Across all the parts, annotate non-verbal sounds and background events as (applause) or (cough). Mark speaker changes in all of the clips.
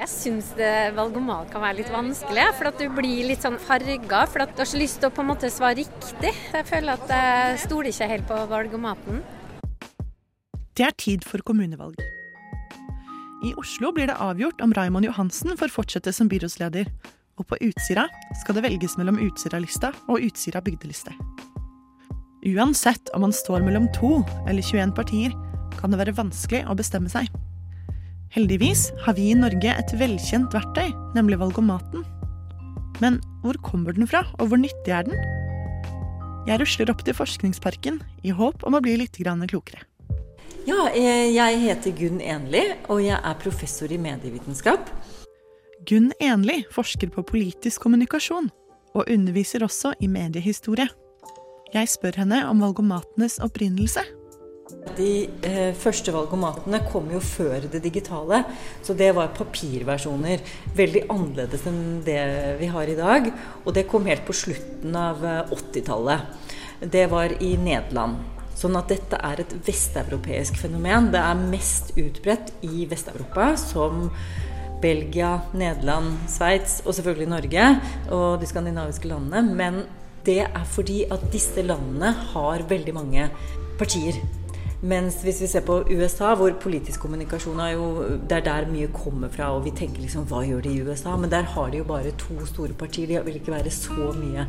Speaker 1: Jeg syns valgomat kan være litt vanskelig, for at du blir litt sånn farga. For at du har så lyst til å på en måte svare riktig. Jeg føler at jeg stoler ikke helt på valgomaten.
Speaker 2: Det er tid for kommunevalg. I Oslo blir det avgjort om Raymond Johansen får fortsette som byrådsleder. Og på Utsira skal det velges mellom Utsira-lista og Utsira bygdeliste. Uansett om man står mellom to eller 21 partier, kan det være vanskelig å bestemme seg. Heldigvis har vi i Norge et velkjent verktøy, nemlig valgomaten. Men hvor kommer den fra, og hvor nyttig er den? Jeg rusler opp til Forskningsparken i håp om å bli litt klokere.
Speaker 3: Ja, eh, jeg heter Gunn Enli, og jeg er professor i medievitenskap.
Speaker 2: Gunn Enli forsker på politisk kommunikasjon, og underviser også i mediehistorie. Jeg spør henne om valgomatenes opprinnelse.
Speaker 3: De eh, første valgomatene kom jo før det digitale, så det var papirversjoner. Veldig annerledes enn det vi har i dag. Og det kom helt på slutten av 80-tallet. Eh, det var i Nederland. Sånn at dette er et vesteuropeisk fenomen. Det er mest utbredt i Vest-Europa, som Belgia, Nederland, Sveits og selvfølgelig Norge og de skandinaviske landene. Men det er fordi at disse landene har veldig mange partier. Mens hvis vi ser på USA, hvor politisk kommunikasjon er jo Det er der mye kommer fra, og vi tenker liksom Hva gjør de i USA? Men der har de jo bare to store partier. De vil ikke være så mye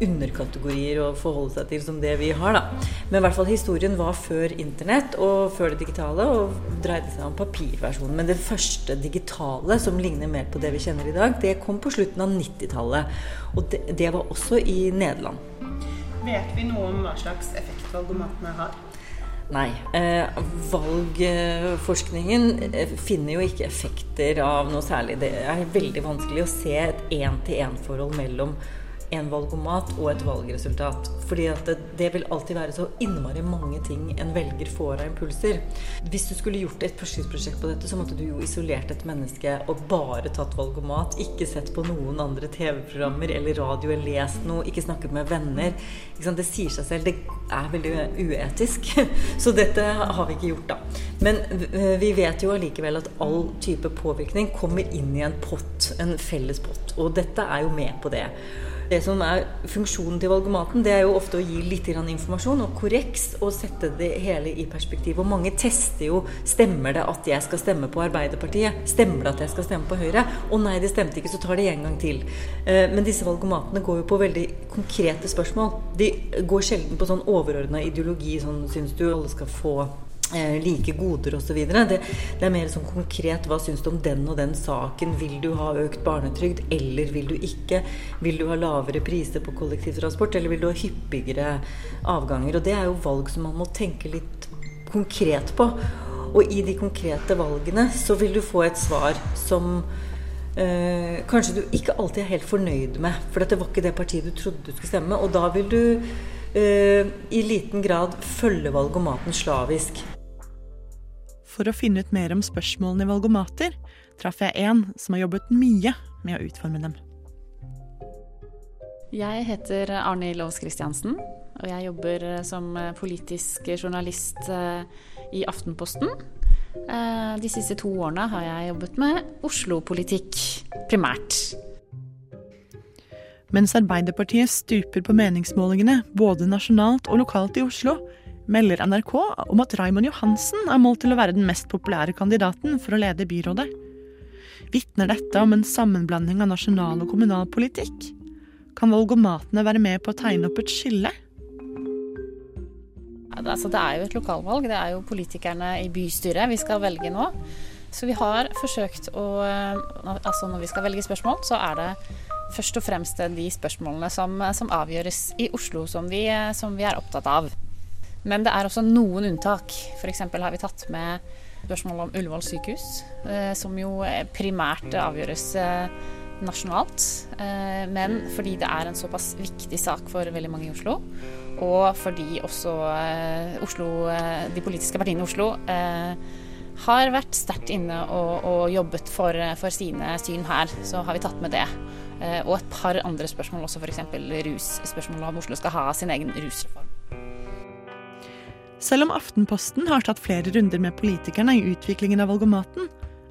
Speaker 3: underkategorier å forholde seg til som det vi har, da. Men i hvert fall historien var før internett og før det digitale, og dreide seg om papirversjonen. Men det første digitale, som ligner mer på det vi kjenner i dag, det kom på slutten av 90-tallet. Og det, det var også i Nederland.
Speaker 4: Vet vi noe om hva slags effekt valgomatene har?
Speaker 3: Nei. Eh, valgforskningen eh, finner jo ikke effekter av noe særlig. Det er veldig vanskelig å se et én-til-én-forhold mellom en valgomat og et valgresultat. Fordi det, det, vil alltid være så innmari mange ting en velger får av impulser. Hvis du skulle gjort et forskningsprosjekt på dette, så måtte du jo isolert et menneske og bare tatt valgomat. Ikke sett på noen andre TV-programmer eller radio eller lest noe. Ikke snakket med venner. Det sier seg selv. Det er veldig uetisk. (laughs) Så dette har vi ikke gjort, da. Men vi vet jo allikevel at all type påvirkning kommer inn i en pott, en felles pott. Og dette er jo med på det. Det som er funksjonen til valgomaten, det er jo ofte å gi litt informasjon og korreks og sette det hele i perspektiv. Og mange tester jo stemmer det at jeg skal stemme på Arbeiderpartiet. Stemmer det at jeg skal stemme på Høyre? Å nei, det stemte ikke, så tar det en gang til. Eh, men disse valgomatene går jo på veldig konkrete spørsmål. De går sjelden på sånn overordna ideologi, sånn syns du alle skal få like goder osv. Det, det er mer sånn konkret hva syns du om den og den saken. Vil du ha økt barnetrygd, eller vil du ikke? Vil du ha lavere priser på kollektivtransport, eller vil du ha hyppigere avganger? Og det er jo valg som man må tenke litt konkret på. Og i de konkrete valgene så vil du få et svar som eh, kanskje du ikke alltid er helt fornøyd med. For dette var ikke det partiet du trodde du skulle stemme. Og da vil du eh, i liten grad følge valgomaten slavisk.
Speaker 2: For å finne ut mer om spørsmålene i valgomater traff jeg en som har jobbet mye med å utforme dem.
Speaker 5: Jeg heter Arne Aas Christiansen, og jeg jobber eh, som eh, politisk journalist eh, i Aftenposten. De siste to årene har jeg jobbet med Oslo-politikk primært.
Speaker 2: Mens Arbeiderpartiet stuper på meningsmålingene både nasjonalt og lokalt i Oslo, melder NRK om at Raymond Johansen er målt til å være den mest populære kandidaten for å lede byrådet. Vitner dette om en sammenblanding av nasjonal og kommunal politikk? Kan valgomatene være med på å tegne opp et skille?
Speaker 5: Altså, det er jo et lokalvalg. Det er jo politikerne i bystyret vi skal velge nå. Så vi har forsøkt å Altså når vi skal velge spørsmål, så er det først og fremst de spørsmålene som, som avgjøres i Oslo som vi, som vi er opptatt av. Men det er også noen unntak. F.eks. har vi tatt med spørsmål om Ullevål sykehus, eh, som jo primært avgjøres eh, nasjonalt. Eh, men fordi det er en såpass viktig sak for veldig mange i Oslo, og fordi også Oslo, de politiske partiene i Oslo har vært sterkt inne og, og jobbet for, for, sine syn her, så har vi tatt med det. Og et par andre spørsmål også, f.eks. russpørsmålet om Oslo skal ha sin egen rusreform.
Speaker 2: Selv om Aftenposten har tatt flere runder med politikerne i utviklingen av valgomaten,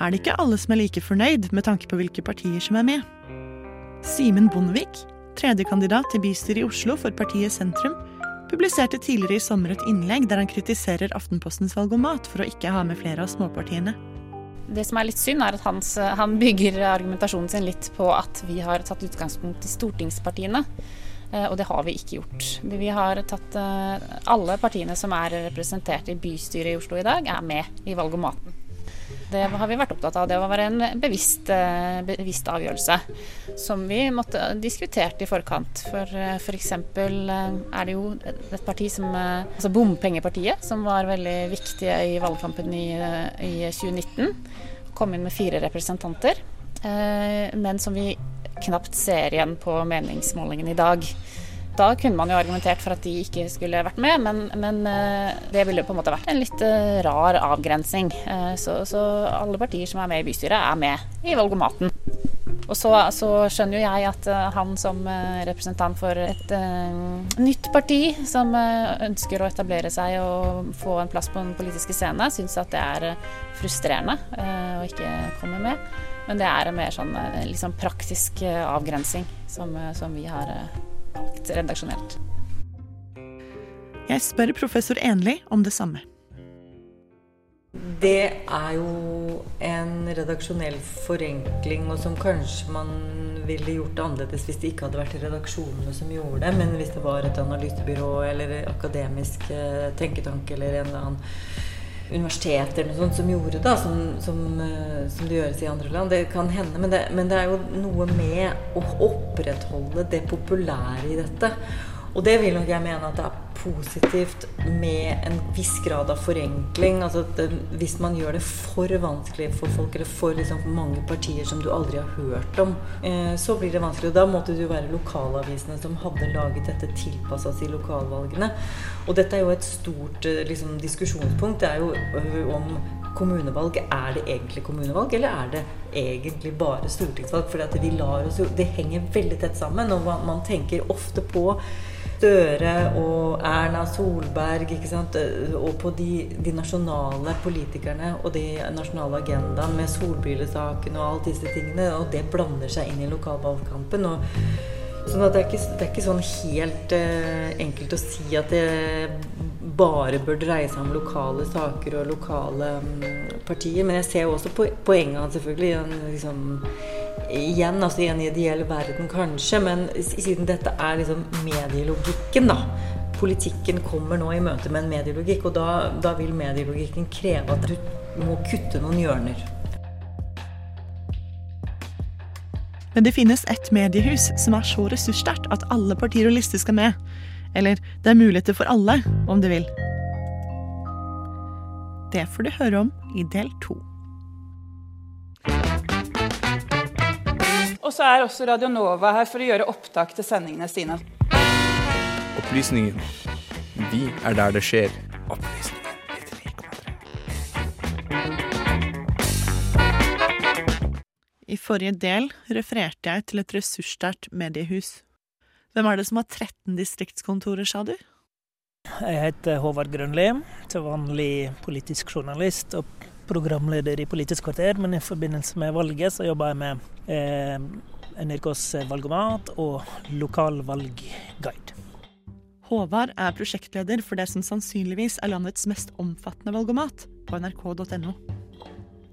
Speaker 2: er det ikke alle som er like fornøyd med tanke på hvilke partier som er med. Simen Bondevik, tredjekandidat til bystyret i Oslo for partiet Sentrum, publiserte tidligere i sommer et innlegg der han kritiserer Aftenpostens valgomat for å ikke ha med flere av småpartiene.
Speaker 5: Det som er litt synd, er at hans, han bygger argumentasjonen sin litt på at vi har tatt utgangspunkt i stortingspartiene. Eh, og det har vi ikke gjort. Vi har tatt eh, Alle partiene som er representert i bystyret i Oslo i dag, er med i valgomaten. Det har vi vært opptatt av. Det var en bevisst, eh, bevisst avgjørelse som vi måtte diskutert i forkant. For f.eks. For er det jo et parti som Altså Bompengepartiet, som var veldig viktig i valgkampen i, i 2019. Kom inn med fire representanter. Men som vi knapt ser igjen på meningsmålingen i dag. Da kunne man jo argumentert for at de ikke skulle vært med, men, men eh, det ville på en måte vært en litt eh, rar avgrensing. Eh, så, så, alle partier som er med i bystyret, er med i valgomaten. Og så, så skjønner jo jeg at han som representant for et uh, nytt parti, som ønsker å etablere seg og få en plass på den politiske scene, syns at det er frustrerende uh, å ikke komme med. Men det er en mer sånn liksom praktisk avgrensing som, som vi har valgt redaksjonelt.
Speaker 2: Jeg spør professor Enli om det samme.
Speaker 3: Det er jo en redaksjonell forenkling, og som kanskje man ville gjort annerledes hvis det ikke hadde vært redaksjonene som gjorde det, men hvis det var et analysebyrå eller akademisk tenketanke eller en eller annen universitet eller noe sånt som gjorde da, som, som, eh, som, det gjøres i andre land. Det kan hende, men det, men det er jo noe med å opprettholde det populære i dette. Og det vil nok jeg mene at det er positivt med en viss grad av forenkling. Altså det, Hvis man gjør det for vanskelig for folk, eller for liksom, mange partier som du aldri har hørt om, eh, så blir det vanskelig. Og da måtte det jo være lokalavisene som hadde laget dette tilpassa til lokalvalgene. Og dette er jo et stort eh, liksom, diskusjonspunkt. Det er jo øh, om kommunevalg. Er det egentlig kommunevalg, eller er det egentlig bare stortingsvalg? For det henger veldig tett sammen, og man tenker ofte på Støre og Erna Solberg og på de, de, nasjonale politikerne og de nasjonale agendaene med solbrillesaken og alle disse tingene. Og det blander seg inn i lokalvalgkampen. og sånn det, er ikke, det er ikke sånn helt eh, enkelt å si at det bare bør dreie seg om lokale saker og lokale um, partier. Men jeg ser jo også poenget selvfølgelig. Liksom, igjen, altså i en ideell verden kanskje, men siden dette er liksom medielogikken, da. Politikken kommer nå i møte med en medielogikk, og da, da vil medielogikken kreve at du må kutte noen hjørner.
Speaker 2: Men det finnes ett mediehus som er så ressurssterkt at alle partier og lister skal med. Eller det er muligheter for alle, om du vil. Det får du høre om i del to.
Speaker 4: Og så er også Radionova her for å gjøre opptak til sendingene sine.
Speaker 6: Opplysningen. Vi er der det skjer.
Speaker 2: Opplysningen I forrige del refererte jeg til et ressurssterkt mediehus. Hvem er det som har 13 distriktskontorer, sa du?
Speaker 7: Jeg heter Håvard Grønli, til vanlig politisk journalist og programleder i Politisk kvarter, men i forbindelse med valget så jobber jeg med eh, NRKs valgomat og lokalvalgguide.
Speaker 2: Håvard er prosjektleder for det som sannsynligvis er landets mest omfattende valgomat, på nrk.no.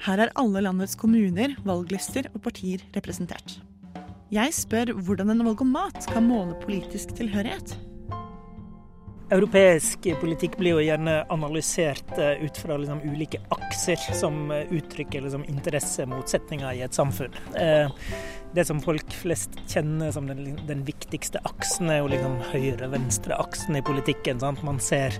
Speaker 2: Her er alle landets kommuner, valglister og partier representert. Jeg spør hvordan en valgomat kan måle politisk tilhørighet.
Speaker 7: Europeisk politikk blir jo gjerne analysert eh, ut fra liksom ulike akser som eh, uttrykker liksom interessemotsetninger i et samfunn. Eh, det som folk flest kjenner som den, den viktigste aksen, er jo liksom høyre-venstre-aksen i politikken. Sant? Man ser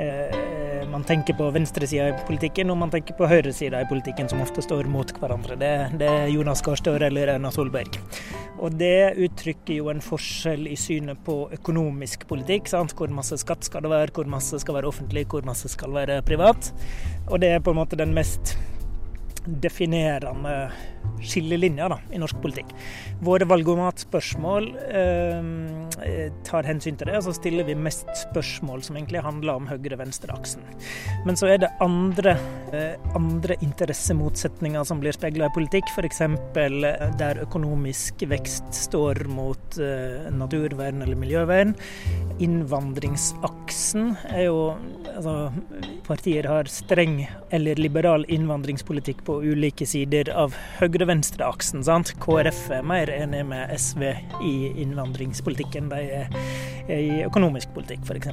Speaker 7: eh, Man tenker på venstresida i politikken, og man tenker på høyresida i politikken, som ofte står mot hverandre. Det, det er Jonas Gahr Støre eller Erna Solberg. Og det uttrykker jo en forskjell i synet på økonomisk politikk. Sant? Hvor masse skatt skal det være, hvor masse skal være offentlig, hvor masse skal være privat. Og det er på en måte den mest definerende skillelinjer da, i norsk politikk. Våre valgomatspørsmål eh, tar hensyn til det, og så stiller vi mest spørsmål som egentlig handler om høyre-venstre-aksen. Men så er det andre, andre interessemotsetninger som blir speila i politikk, f.eks. der økonomisk vekst står mot naturvern eller miljøvern. Innvandringsaksen er jo altså, Partier har streng eller liberal innvandringspolitikk på ulike sider av høyre-venstre-aksen. sant? KrF er mer enig med SV i innvandringspolitikken de er i økonomisk politikk, f.eks.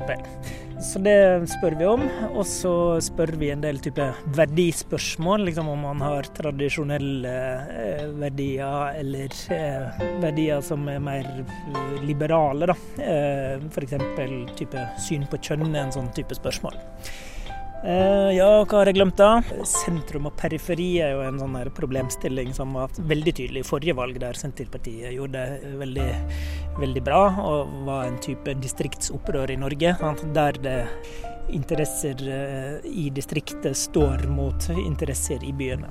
Speaker 7: Så det spør vi om. Og så spør vi en del type verdispørsmål, liksom om man har tradisjonelle eh, verdier eller eh, verdier som er mer liberale, da. Eh, F.eks. type syn på kjønn er en sånn type spørsmål. Uh, ja, hva har jeg glemt da? Sentrum og periferi er jo en sånn problemstilling som var veldig tydelig i forrige valg, der Senterpartiet gjorde det veldig, veldig bra og var en type distriktsopprør i Norge. Der det interesser uh, i distriktet står mot interesser i byene.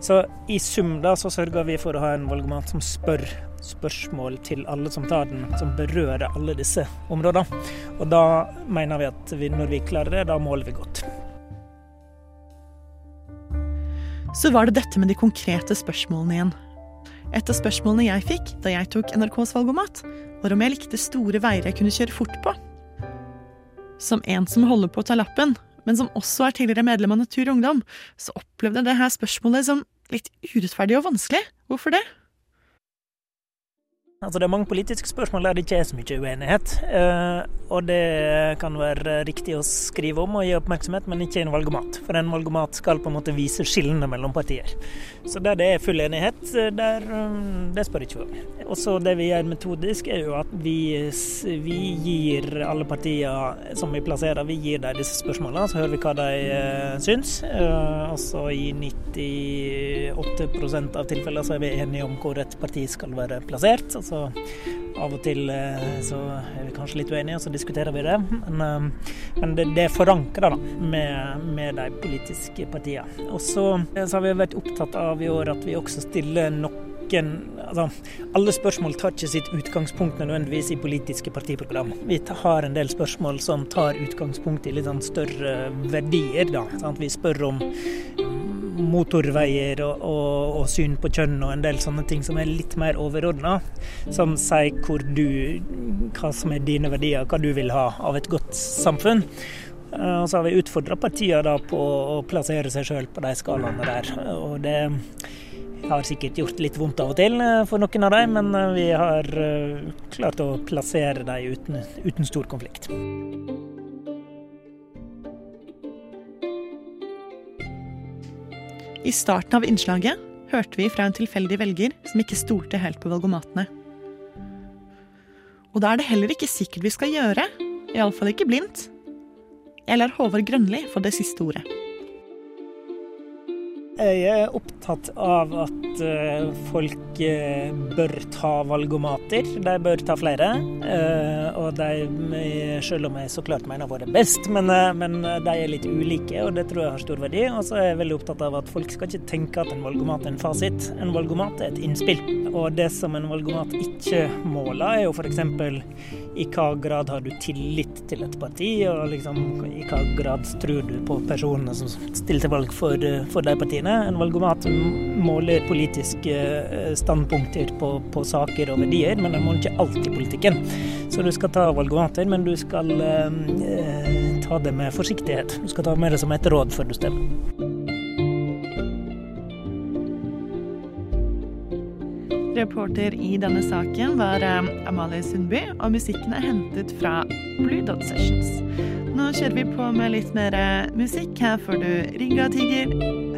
Speaker 7: Så i sum da så sørger vi for å ha en valgomat som spør spørsmål til alle som tar den, som berører alle disse områdene. Og da mener vi at vi, når vi klarer det, da måler vi godt.
Speaker 2: Så var det dette med de konkrete spørsmålene igjen. Et av spørsmålene jeg fikk da jeg tok NRKs valgomat, var om jeg likte store veier jeg kunne kjøre fort på. Som en som holder på å ta lappen, men som også er tidligere medlem av Natur og Ungdom, så opplevde jeg det spørsmålet som litt urettferdig og vanskelig. Hvorfor det?
Speaker 7: Altså Det er mange politiske spørsmål der det ikke er så mye uenighet. Eh, og det kan være riktig å skrive om og gi oppmerksomhet, men ikke i en valgomat. For en valgomat skal på en måte vise skillene mellom partier. Så der det er full enighet, eh, der, mm, det spør ikke vi om. Og så det vi gjør metodisk, er jo at vi, vi gir alle partier som vi plasserer, vi gir dem disse spørsmålene, så hører vi hva de uh, syns. Og så i 98% av tilfellene så er vi enige om hvor et parti skal være plassert. Altså så av og til eh, så er vi kanskje litt uenige, og så diskuterer vi det. Men, eh, men det, det, er forankra med, med, de politiske partiene. Og så, så har vi vært opptatt av i år at vi også stiller noen altså, Alle spørsmål tar ikke sitt utgangspunkt nødvendigvis i politiske partiprogram. Vi har en del spørsmål som tar utgangspunkt i litt sånn større verdier. Da, sant? Vi spør om motorveier og, og, og, syn på kjønn og en del sånne ting som er litt mer overordna. Som sier hvor du, hva som er dine verdier, hva du vil ha av et godt samfunn. Eh, og så har vi utfordra partiene på å plassere seg sjøl på de skalaene der. Og det har sikkert gjort litt vondt av og til eh, for noen av dem, men eh, vi har klart å plassere dem uten, uten stor konflikt.
Speaker 2: I starten av innslaget hørte vi fra en tilfeldig velger som ikke stolte helt på valgomatene. Og da er det heller ikke sikkert vi skal gjøre, iallfall ikke blindt. Jeg lar Håvard Grønli få det siste ordet.
Speaker 7: Jeg er opptatt av at eh, folk eh, bør ta valgomater. De bør ta flere. Eh, og de, selv om jeg så klart mener våre best, men, men, de er litt ulike, og det tror jeg har stor verdi. Og så er jeg veldig opptatt av at folk skal ikke tenke at en valgomat er en fasit. En valgomat er et innspill. Og det som en valgomat ikke måler, er jo f.eks. i hva grad har du tillit til et parti, og liksom, i hva grad tror du på personene som stiller til valg for, for de partiene. En valgomat måler politiske eh, standpunkter på, på, saker og verdier, men den måler ikke alltid politikken. Så du skal ta valgomater, men du skal eh, ta det med forsiktighet. Du skal ta med det som et råd før du stemmer.
Speaker 2: Reporter i denne saken var eh, Amalie Sundby, og musikken er hentet fra Blue Dot Sessions. Nå kjører vi på med litt mer eh, musikk. Her får du Ringa Tiger,